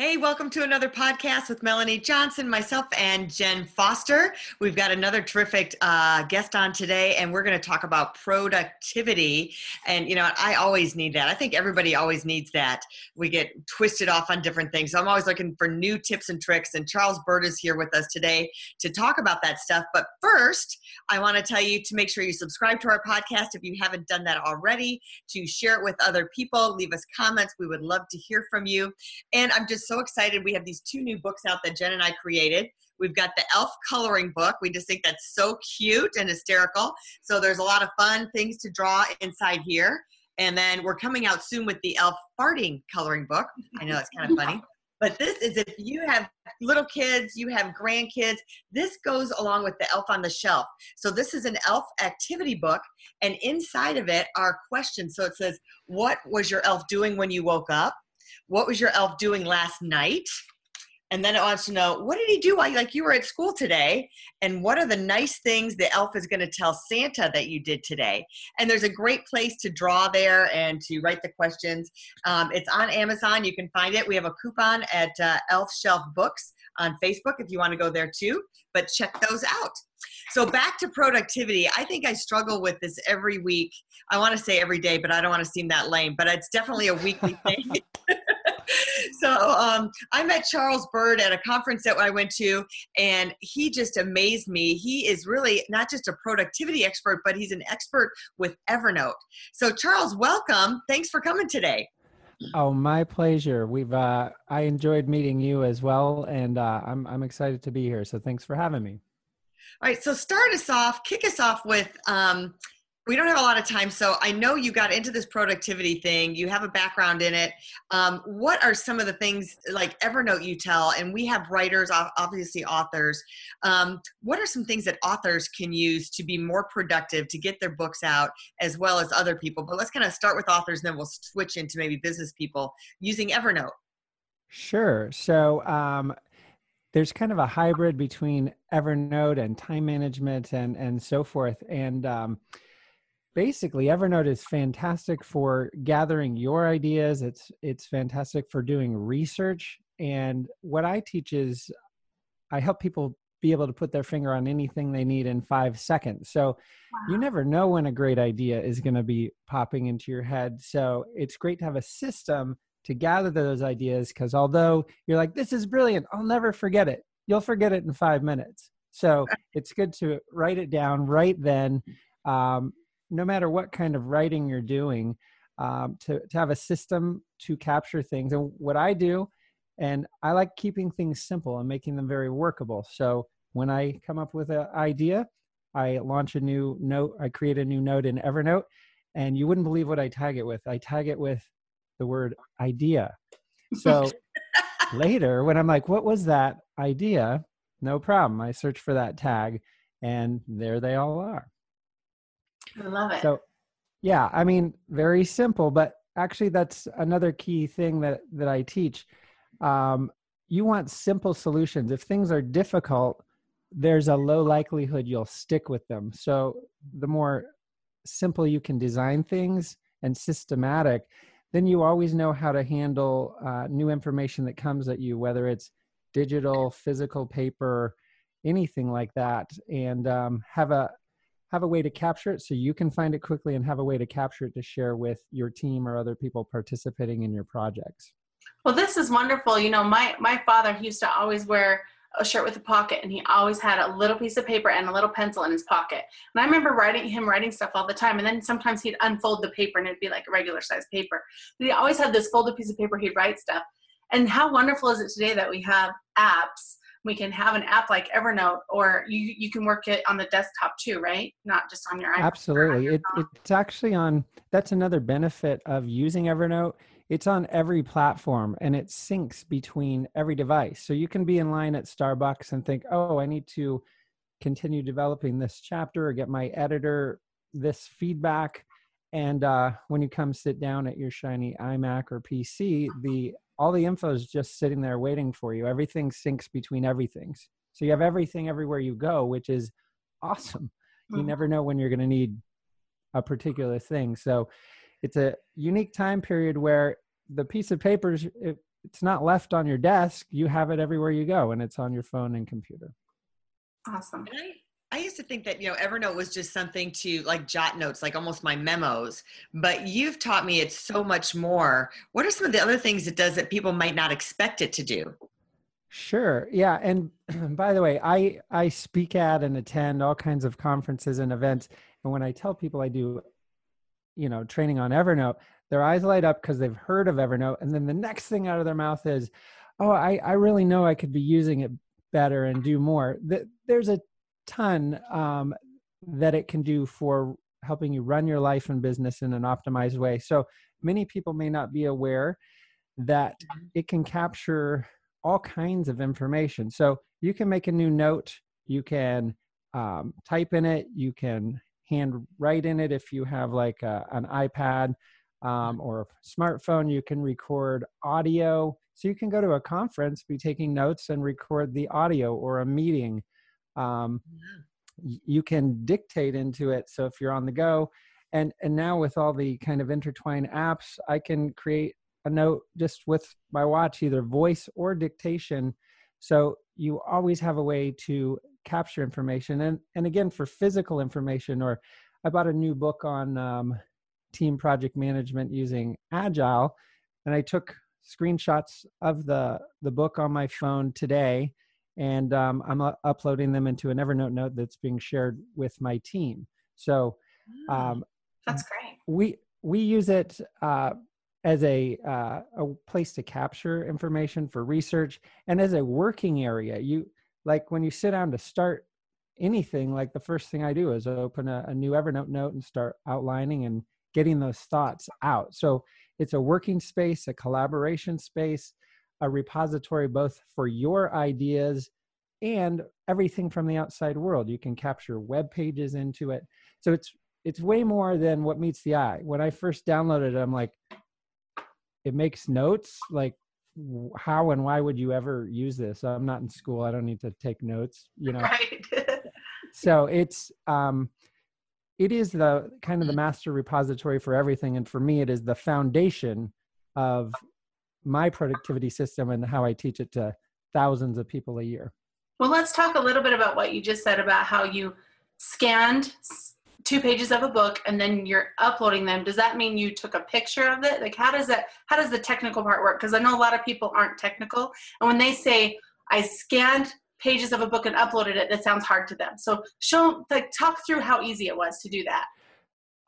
Hey, welcome to another podcast with Melanie Johnson, myself, and Jen Foster. We've got another terrific uh, guest on today, and we're going to talk about productivity. And, you know, I always need that. I think everybody always needs that. We get twisted off on different things. So I'm always looking for new tips and tricks. And Charles Byrd is here with us today to talk about that stuff. But first, I want to tell you to make sure you subscribe to our podcast if you haven't done that already, to share it with other people, leave us comments. We would love to hear from you. And I'm just so excited. We have these two new books out that Jen and I created. We've got the elf coloring book. We just think that's so cute and hysterical. So there's a lot of fun things to draw inside here. And then we're coming out soon with the elf farting coloring book. I know it's kind of funny. But this is if you have little kids, you have grandkids, this goes along with the Elf on the Shelf. So this is an elf activity book, and inside of it are questions. So it says, What was your elf doing when you woke up? What was your elf doing last night? And then it wants to know what did he do while like you were at school today, and what are the nice things the elf is going to tell Santa that you did today. And there's a great place to draw there and to write the questions. Um, it's on Amazon. You can find it. We have a coupon at uh, Elf Shelf Books on Facebook if you want to go there too. But check those out. So back to productivity. I think I struggle with this every week. I want to say every day, but I don't want to seem that lame. But it's definitely a weekly thing. so um, I met Charles Byrd at a conference that I went to, and he just amazed me. He is really not just a productivity expert, but he's an expert with Evernote. So Charles, welcome. Thanks for coming today. Oh, my pleasure. We've uh, I enjoyed meeting you as well, and uh, I'm I'm excited to be here. So thanks for having me. All right, so start us off. Kick us off with um, we don't have a lot of time, so I know you got into this productivity thing. You have a background in it. Um, what are some of the things like Evernote you tell? And we have writers, obviously authors. Um, what are some things that authors can use to be more productive to get their books out, as well as other people? But let's kind of start with authors, and then we'll switch into maybe business people using Evernote. Sure. So um, there's kind of a hybrid between Evernote and time management and and so forth, and um, basically evernote is fantastic for gathering your ideas. It's it's fantastic for doing research. And what i teach is i help people be able to put their finger on anything they need in five seconds. So wow. you never know when a great idea is going to be popping into your head. So it's great to have a system to gather those ideas because although you're like this is brilliant i'll never forget it you'll forget it in five minutes. So it's good to write it down right then. Um, no matter what kind of writing you're doing, um, to, to have a system to capture things. And what I do, and I like keeping things simple and making them very workable. So when I come up with an idea, I launch a new note, I create a new note in Evernote, and you wouldn't believe what I tag it with. I tag it with the word idea. So later, when I'm like, what was that idea? No problem. I search for that tag, and there they all are. I love it. So, yeah, I mean, very simple, but actually, that's another key thing that that I teach. Um, you want simple solutions. If things are difficult, there's a low likelihood you'll stick with them. So, the more simple you can design things and systematic, then you always know how to handle uh, new information that comes at you, whether it's digital, physical, paper, anything like that, and um, have a have a way to capture it so you can find it quickly and have a way to capture it to share with your team or other people participating in your projects. Well, this is wonderful. You know, my my father he used to always wear a shirt with a pocket and he always had a little piece of paper and a little pencil in his pocket. And I remember writing him writing stuff all the time and then sometimes he'd unfold the paper and it'd be like a regular size paper. But he always had this folded piece of paper he'd write stuff. And how wonderful is it today that we have apps we can have an app like Evernote, or you you can work it on the desktop too, right? Not just on your iPhone. Absolutely, it, it's actually on. That's another benefit of using Evernote. It's on every platform and it syncs between every device. So you can be in line at Starbucks and think, "Oh, I need to continue developing this chapter or get my editor this feedback." And uh, when you come sit down at your shiny iMac or PC, the all the info is just sitting there waiting for you. Everything syncs between everything. So you have everything everywhere you go, which is awesome. You mm-hmm. never know when you're going to need a particular thing. So it's a unique time period where the piece of paper it, it's not left on your desk. You have it everywhere you go, and it's on your phone and computer. Awesome. I used to think that, you know, Evernote was just something to like jot notes, like almost my memos. But you've taught me it's so much more. What are some of the other things it does that people might not expect it to do? Sure. Yeah. And by the way, I I speak at and attend all kinds of conferences and events. And when I tell people I do, you know, training on Evernote, their eyes light up because they've heard of Evernote. And then the next thing out of their mouth is, oh, I, I really know I could be using it better and do more. There's a ton um, that it can do for helping you run your life and business in an optimized way. So many people may not be aware that mm-hmm. it can capture all kinds of information. So you can make a new note, you can um, type in it, you can hand write in it if you have like a, an iPad um, or a smartphone, you can record audio. So you can go to a conference, be taking notes, and record the audio or a meeting um, yeah. you can dictate into it. So if you're on the go and and now with all the kind of intertwined apps i can create a note just with my watch either voice or dictation. So you always have a way to capture information. And and again for physical information or i bought a new book on um, team project management using agile and i took screenshots of the the book on my phone today and um, I'm uh, uploading them into an Evernote note that's being shared with my team. So mm, um, that's great. We we use it uh, as a uh, a place to capture information for research and as a working area. You like when you sit down to start anything. Like the first thing I do is open a, a new Evernote note and start outlining and getting those thoughts out. So it's a working space, a collaboration space a repository both for your ideas and everything from the outside world. You can capture web pages into it. So it's it's way more than what meets the eye. When I first downloaded it, I'm like, it makes notes. Like, how and why would you ever use this? I'm not in school. I don't need to take notes. You know. Right. so it's um, it is the kind of the master repository for everything, and for me, it is the foundation of my productivity system and how I teach it to thousands of people a year. Well, let's talk a little bit about what you just said about how you scanned two pages of a book and then you're uploading them. Does that mean you took a picture of it? Like how does that how does the technical part work? Because I know a lot of people aren't technical. And when they say I scanned pages of a book and uploaded it, that sounds hard to them. So show like talk through how easy it was to do that.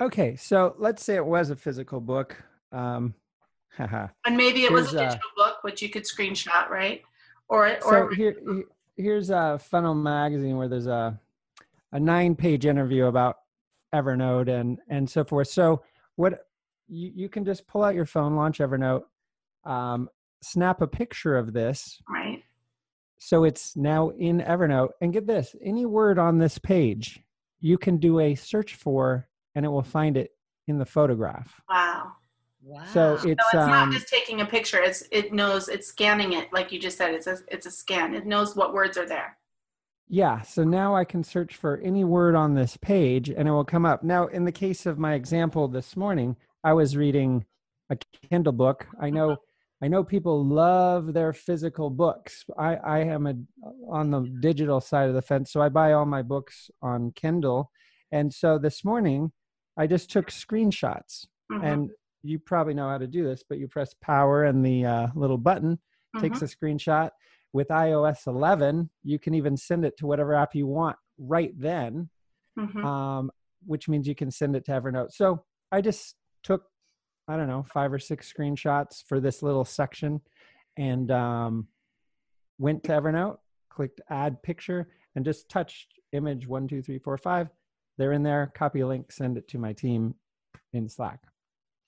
Okay, so let's say it was a physical book. Um, and maybe it was a digital uh, book, which you could screenshot, right? Or or so here, here's a Funnel magazine where there's a a nine page interview about Evernote and and so forth. So what you, you can just pull out your phone, launch Evernote, um, snap a picture of this. Right. So it's now in Evernote. And get this any word on this page, you can do a search for and it will find it in the photograph. Wow. Wow. So it's, so it's um, not just taking a picture. It's it knows it's scanning it, like you just said. It's a it's a scan. It knows what words are there. Yeah. So now I can search for any word on this page, and it will come up. Now, in the case of my example this morning, I was reading a Kindle book. I know. I know people love their physical books. I, I am a, on the digital side of the fence, so I buy all my books on Kindle. And so this morning, I just took screenshots mm-hmm. and you probably know how to do this, but you press power and the uh, little button mm-hmm. takes a screenshot. With iOS 11, you can even send it to whatever app you want right then, mm-hmm. um, which means you can send it to Evernote. So I just took, I don't know, five or six screenshots for this little section and um, went to Evernote, clicked add picture and just touched image one, two, three, four, five. They're in there, copy link, send it to my team in Slack.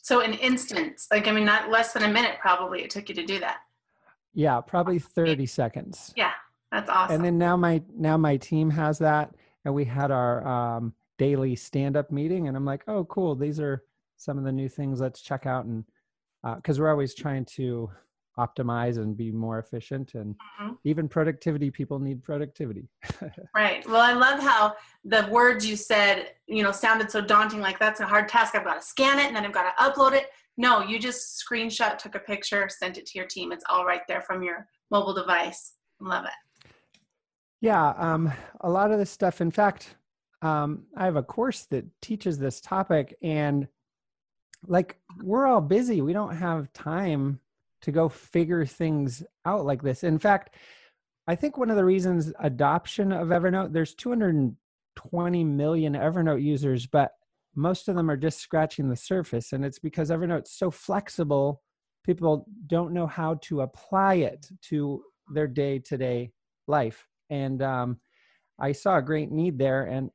So an instance, like I mean, not less than a minute probably it took you to do that. Yeah, probably 30 seconds. Yeah, that's awesome. And then now my now my team has that, and we had our um, daily stand up meeting, and I'm like, oh, cool. These are some of the new things. Let's check out and because uh, we're always trying to optimize and be more efficient and mm-hmm. even productivity people need productivity. Right. Well i love how the words you said you know sounded so daunting like that's a hard task. I've got to scan it and then i've got to upload it. No you just screenshot took a picture sent it to your team. It's all right there from your mobile device. Love it. Yeah um, a lot of this stuff in fact um, i have a course that teaches this topic and like we're all busy. We don't have time to go figure things out like this. In fact, I think one of the reasons adoption of Evernote, there's 220 million Evernote users, but most of them are just scratching the surface. And it's because Evernote's so flexible, people don't know how to apply it to their day to day life. And um, I saw a great need there. And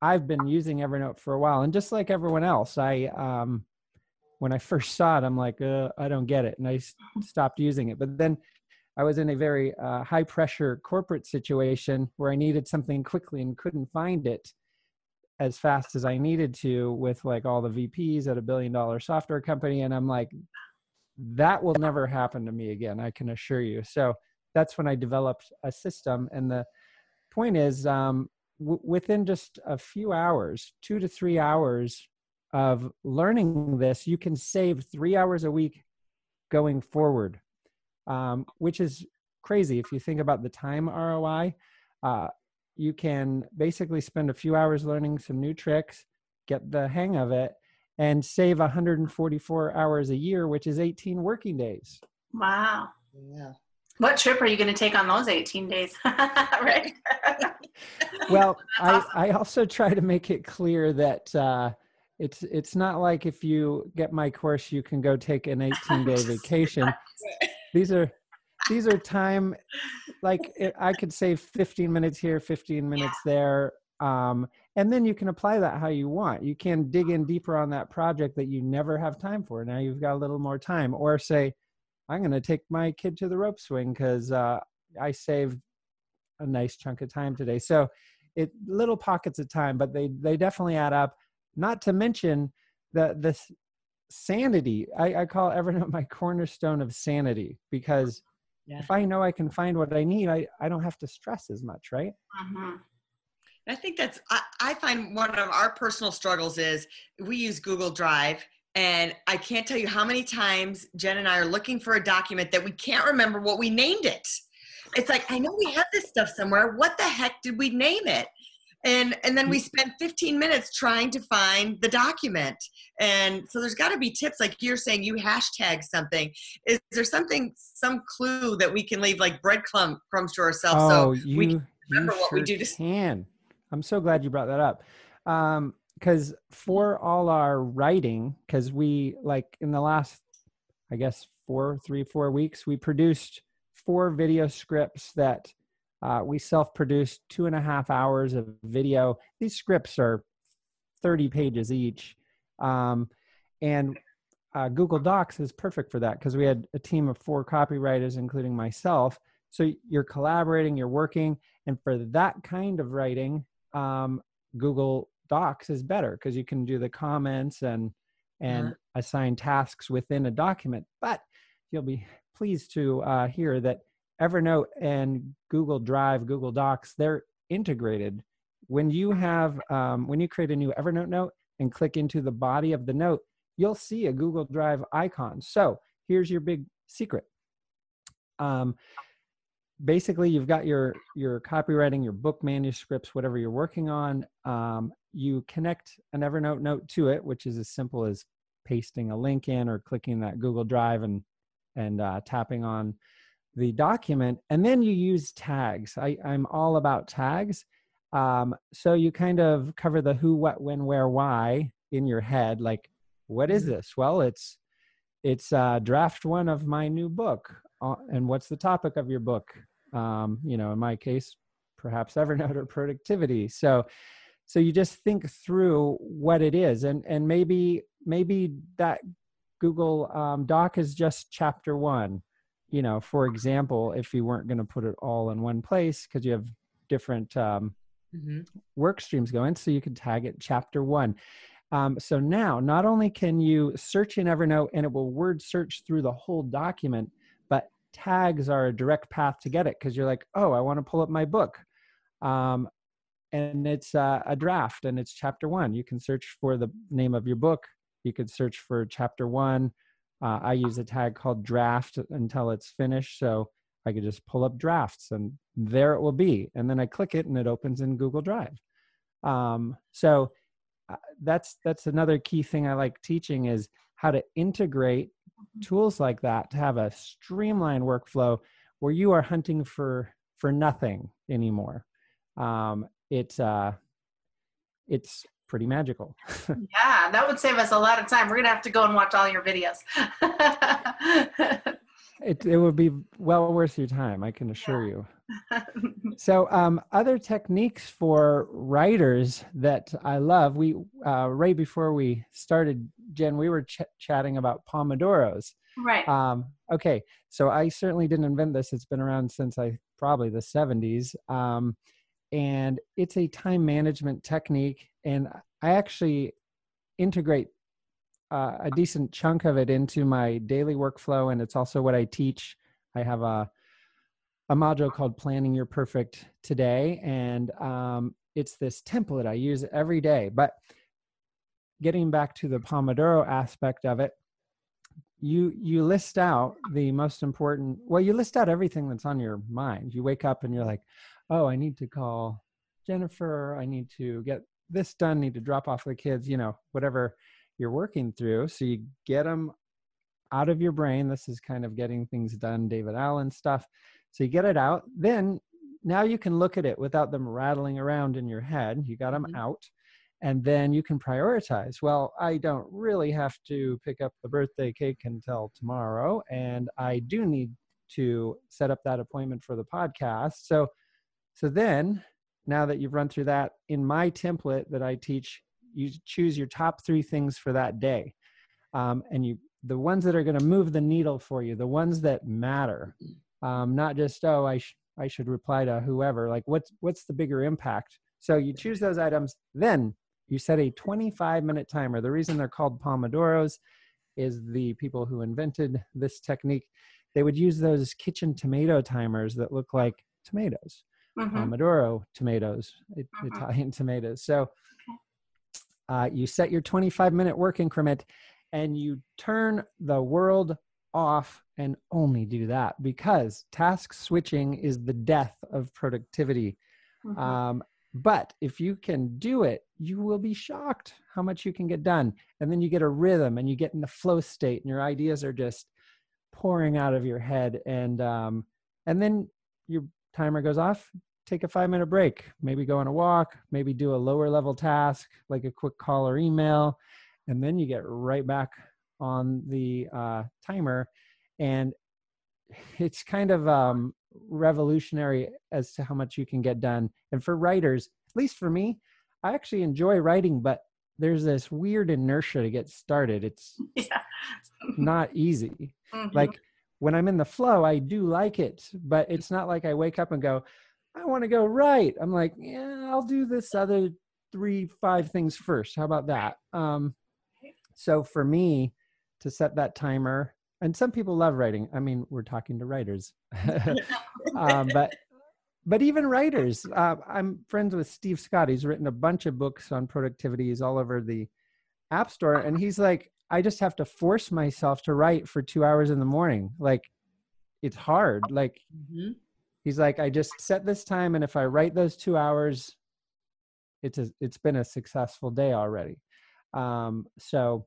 I've been using Evernote for a while. And just like everyone else, I um, when I first saw it, I'm like, uh, I don't get it, and I stopped using it. But then I was in a very uh, high pressure corporate situation where I needed something quickly and couldn't find it as fast as I needed to with like all the VPs at a billion dollar software company. And I'm like, that will never happen to me again, I can assure you. So that's when I developed a system. And the point is, um, w- within just a few hours, two to three hours of learning this, you can save three hours a week going forward, um, which is crazy if you think about the time ROI. Uh, you can basically spend a few hours learning some new tricks, get the hang of it, and save 144 hours a year, which is 18 working days. Wow. Yeah. What trip are you going to take on those 18 days? right. well, awesome. I, I also try to make it clear that uh, it's it's not like if you get my course you can go take an 18 day vacation. these are these are time like it, i could save 15 minutes here 15 minutes yeah. there um, and then you can apply that how you want. You can dig in deeper on that project that you never have time for. Now you've got a little more time. Or say i'm going to take my kid to the rope swing because uh, i saved a nice chunk of time today. So it little pockets of time but they they definitely add up not to mention the the sanity. I, I call Evernote my cornerstone of sanity because yeah. if I know I can find what I need, I, I don't have to stress as much, right? Mm-hmm. I think that's, I, I find one of our personal struggles is we use Google Drive and I can't tell you how many times Jen and I are looking for a document that we can't remember what we named it. It's like, I know we have this stuff somewhere. What the heck did we name it? And and then we mm. spent 15 minutes trying to find the document. And so there's got to be tips like you're saying you hashtag something. Is there something some clue that we can leave like breadcrumbs to ourselves oh, so you, we can remember what sure we do to can. I'm so glad you brought that up. Um because for all our writing because we like in the last i guess four three four weeks we produced four video scripts that uh, we self produced two and a half hours of video. These scripts are 30 pages each. Um, and uh, Google Docs is perfect for that because we had a team of four copywriters, including myself. So you're collaborating, you're working. And for that kind of writing, um, Google Docs is better because you can do the comments and and uh-huh. assign tasks within a document. But you'll be pleased to uh, hear that Evernote and Google Drive, Google Docs, they're integrated. When you have, um, when you create a new Evernote note and click into the body of the note, you'll see a Google Drive icon. So here's your big secret. Um, basically, you've got your your copywriting, your book manuscripts, whatever you're working on. Um, you connect an Evernote note to it, which is as simple as pasting a link in or clicking that Google Drive and and uh, tapping on the document and then you use tags I, i'm all about tags um, so you kind of cover the who what when where why in your head like what is mm-hmm. this well it's it's uh, draft one of my new book uh, and what's the topic of your book Um, you know, in my case, perhaps Evernote or productivity. So, so you just think through what it is, and and maybe maybe that Google um, Doc is just chapter one. You know, for example, if you weren't going to put it all in one place because you have different um, mm-hmm. work streams going, so you could tag it chapter one. Um, so now, not only can you search in Evernote and it will word search through the whole document, but tags are a direct path to get it because you're like, oh, I want to pull up my book. Um, and it's uh, a draft and it's chapter one. You can search for the name of your book. You could search for chapter one. Uh, I use a tag called draft until it's finished. So I could just pull up drafts and there it will be. And then I click it and it opens in Google Drive. Um, so uh, that's that's another key thing I like teaching is how to integrate mm-hmm. tools like that to have a streamlined workflow where you are hunting for for nothing anymore. Um, it's uh, it's pretty magical. yeah, that would save us a lot of time. We're gonna have to go and watch all your videos. it it would be well worth your time, I can assure yeah. you. so um, other techniques for writers that i love we uh, right before we started jen we were ch- chatting about pomodoros right um, okay so i certainly didn't invent this it's been around since i probably the 70s um, and it's a time management technique and i actually integrate uh, a decent chunk of it into my daily workflow and it's also what i teach i have a a module called Planning Your Perfect Today. And um, it's this template I use every day. But getting back to the Pomodoro aspect of it, you you list out the most important well you list out everything that's on your mind you wake up and you're like oh i need to call jennifer i need to get this done need to drop off the kids you know whatever you're working through so you get them out of your brain this is kind of getting things done david allen stuff so you get it out. Then now you can look at it without them rattling around in your head. You got them mm-hmm. out. And then you can prioritize. Well, I don't really have to pick up the birthday cake until tomorrow. And I do need to set up that appointment for the podcast. So so then now that you've run through that in my template that I teach, you choose your top three things for that day. Um, and you the ones that are going to move the needle for you, the ones that matter um, not just oh I sh- I should reply to whoever. Like what's what's the bigger impact? So you choose those items, then you set a 25 minute timer. The reason they're called pomodoros is the people who invented this technique. They would use those kitchen tomato timers that look like tomatoes, mm-hmm. pomodoro tomatoes, mm-hmm. Italian tomatoes. So uh, you set your 25 minute work increment and you turn the world off and only do that because task switching is the death of productivity. Mm-hmm. Um, but if you can do it, you will be shocked how much you can get done. And then you get a rhythm and you get in the flow state and your ideas are just pouring out of your head. And, um, and then your timer goes off, take a five minute break, maybe go on a walk, maybe do a lower level task like a quick call or email. And then you get right back on the uh, timer, and it's kind of um, revolutionary as to how much you can get done. And for writers, at least for me, I actually enjoy writing, but there's this weird inertia to get started. It's yeah. not easy. Mm-hmm. Like when I'm in the flow, I do like it, but it's not like I wake up and go, I want to go right. I'm like, yeah, I'll do this other three, five things first. How about that? Um, so for me, to set that timer. And some people love writing. I mean, we're talking to writers, um, but but even writers. Uh, I'm friends with Steve Scott. He's written a bunch of books on productivity. He's all over the App Store, and he's like, I just have to force myself to write for two hours in the morning. Like, it's hard. Like, mm-hmm. he's like, I just set this time, and if I write those two hours, it's a, it's been a successful day already. Um, so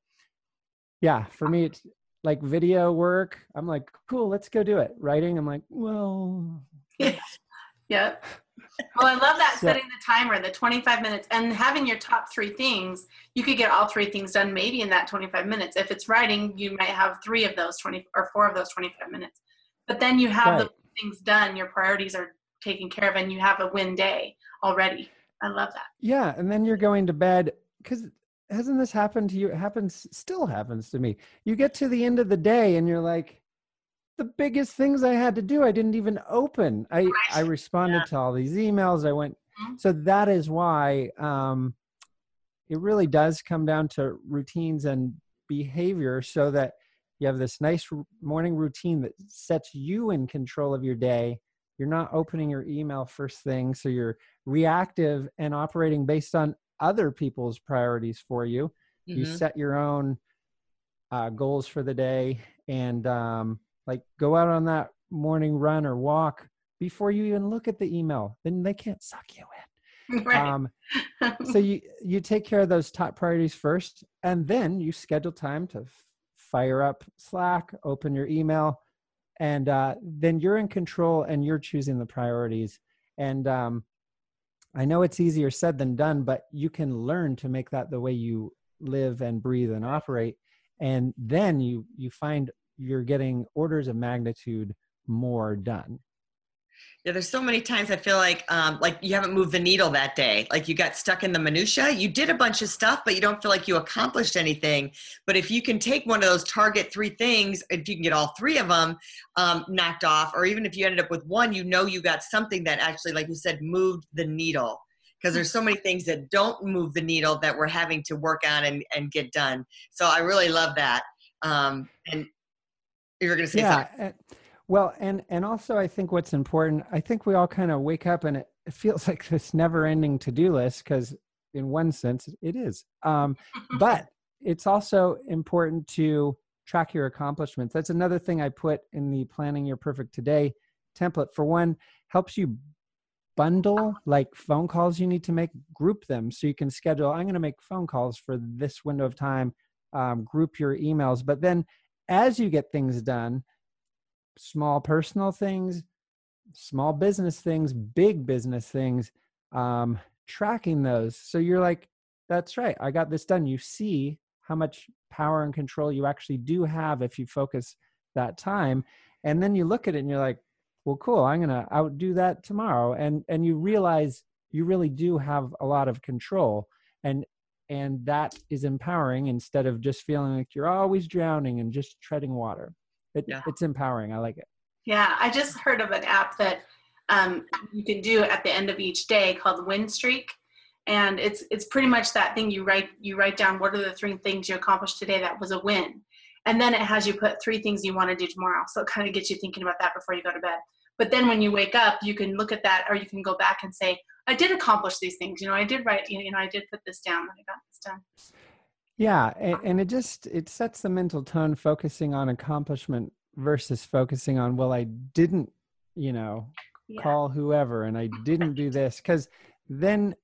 yeah, for me, it's like video work. I'm like, cool, let's go do it. Writing, I'm like, well, yeah. Well, oh, I love that setting the timer, the 25 minutes, and having your top three things. You could get all three things done maybe in that 25 minutes. If it's writing, you might have three of those 20 or four of those 25 minutes. But then you have right. things done, your priorities are taken care of, and you have a win day already. I love that. Yeah, and then you're going to bed because hasn't this happened to you? It happens, still happens to me. You get to the end of the day and you're like, the biggest things I had to do, I didn't even open. I I responded Yeah. to all these emails. I went, Mhm. so that is why um, it really does come down to routines and behavior, so that you have this nice r- morning routine that sets you in control of your day. You're not opening your email first thing, so you're reactive and operating based on other people's priorities for you. You Mhm. set your own uh, goals for the day and um, like go out on that morning run or walk before you even look at the email. Then they can't suck you in. right. Um, so you you take care of those top priorities first, and then you schedule time to f- fire up Slack, open your email, and uh, then you're in control and you're choosing the priorities. And um, I know it's easier said than done, but you can learn to make that the way you live and breathe and operate, and then you you find you're getting orders of magnitude more done. Yeah, there's so many times I feel like um, like you haven't moved the needle that day. Like you got stuck in the minutia. You did a bunch of stuff, but you don't feel like you accomplished anything. But if you can take one of those target three things, if you can get all three of them um, knocked off, or even if you ended up with one, you know you got something that actually, like you said, moved the needle. Because there's so many things that don't move the needle that we're having to work on and, and get done. So I really love that. Um, and you were going to say yeah well and and also i think what's important i think we all kind of wake up and it, it feels like this never ending to-do list because in one sense it is. Um, but it's also important to track your accomplishments. That's another thing i put in the planning your perfect today template. For one helps you bundle like phone calls you need to make group them so you can schedule. I'm going to make phone calls for this window of time um, group your emails but then as you get things done small personal things small business things big business things um, tracking those. So you're like that's right i got this done. You see how much power and control you actually do have if you focus that time and then you look at it and you're like well cool i'm to outdo that tomorrow and and you realize you really do have a lot of control and and that is empowering instead of just feeling like you're always drowning and just treading water it, Yeah. it's empowering i like it Yeah, I just heard of an app that um, you can do at the end of each day called Win Streak, and it's it's pretty much that thing. You write you write down what are the three things you accomplished today that was a win, and then it has you put three things you want to do tomorrow. So it kind of gets you thinking about that before you go to bed. But then when you wake up, you can look at that, or you can go back and say, I did accomplish these things. You know, I did write. You know, I did put this down. That I got this done. yeah and, and it just it sets the mental tone focusing on accomplishment versus focusing on well i didn't you know Yeah. call whoever and i didn't do this because then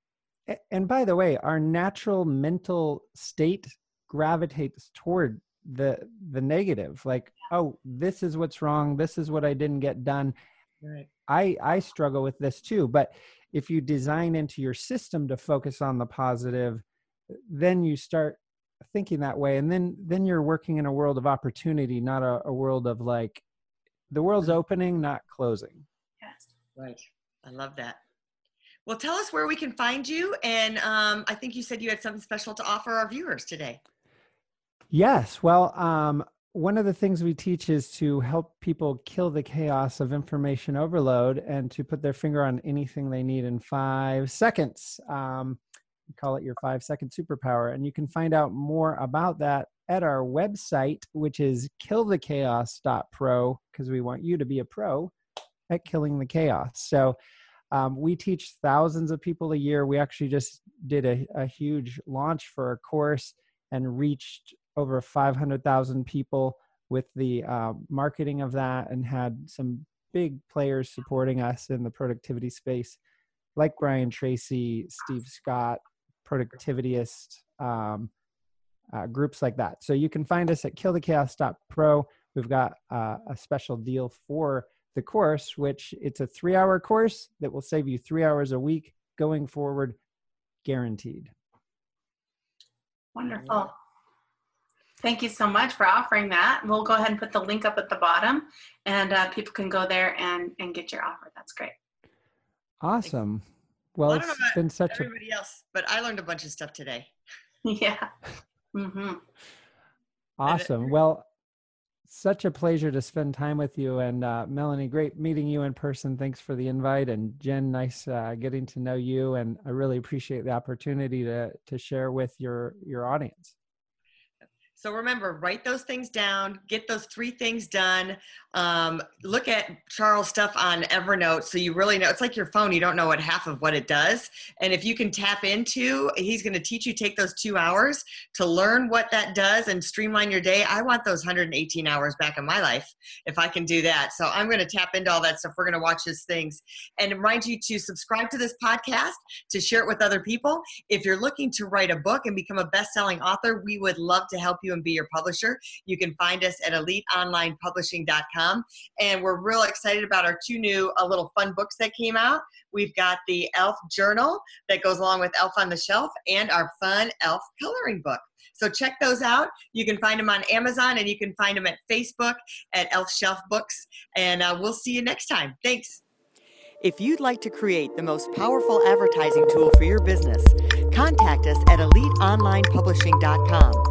and by the way our natural mental state gravitates toward the the negative like oh this is what's wrong this is what i didn't get done Right. I I struggle with this too, but if you design into your system to focus on the positive, then you start thinking that way, and then then you're working in a world of opportunity, not a, a world of like the world's opening, not closing. Yes. Right. I love that. Well, tell us where we can find you. And um, I think you said you had something special to offer our viewers today. Yes. Well, um, one of the things we teach is to help people kill the chaos of information overload and to put their finger on anything they need in five seconds. Um, we call it your five second superpower. And you can find out more about that at our website, which is killthechaos.pro, because we want you to be a pro at killing the chaos. So um, we teach thousands of people a year. We actually just did a, a huge launch for a course and reached over 500,000 people with the uh, marketing of that and had some big players supporting us in the productivity space, like Brian Tracy, Steve Scott, Productivityist, um, uh, groups like that. So you can find us at killthechaos.pro. We've got uh, a special deal for the course, which it's a three hour course that will save you three hours a week going forward, guaranteed. Wonderful. Thank you so much for offering that. We'll go ahead and put the link up at the bottom, and uh, people can go there and and get your offer. That's great. Awesome. Well, Well, I it's don't know about been such a Everybody else, but I learned a bunch of stuff today. Yeah. Mm-hmm. awesome. Well, such a pleasure to spend time with you. And uh, Melanie, great meeting you in person. Thanks for the invite. And Jen, nice uh, getting to know you. And I really appreciate the opportunity to to share with your your audience. So remember, write those things down, get those three things done. Um, look at Charles' stuff on Evernote so you really know. It's like your phone, you don't know what half of what it does. And if you can tap into, he's going to teach you, take those two hours to learn what that does and streamline your day. I want those 118 hours back in my life if I can do that. So I'm going to tap into all that stuff. We're going to watch his things and remind you to subscribe to this podcast, to share it with other people. If you're looking to write a book and become a best selling author, we would love to help you and be your publisher. You can find us at eliteonlinepublishing.com. And we're real excited about our two new uh, little fun books that came out. We've got the Elf Journal that goes along with Elf on the Shelf and our fun Elf coloring book. So check those out. You can find them on Amazon and you can find them at Facebook at Elf Shelf Books. And uh, we'll see you next time. Thanks. If you'd like to create the most powerful advertising tool for your business, contact us at eliteonlinepublishing.com,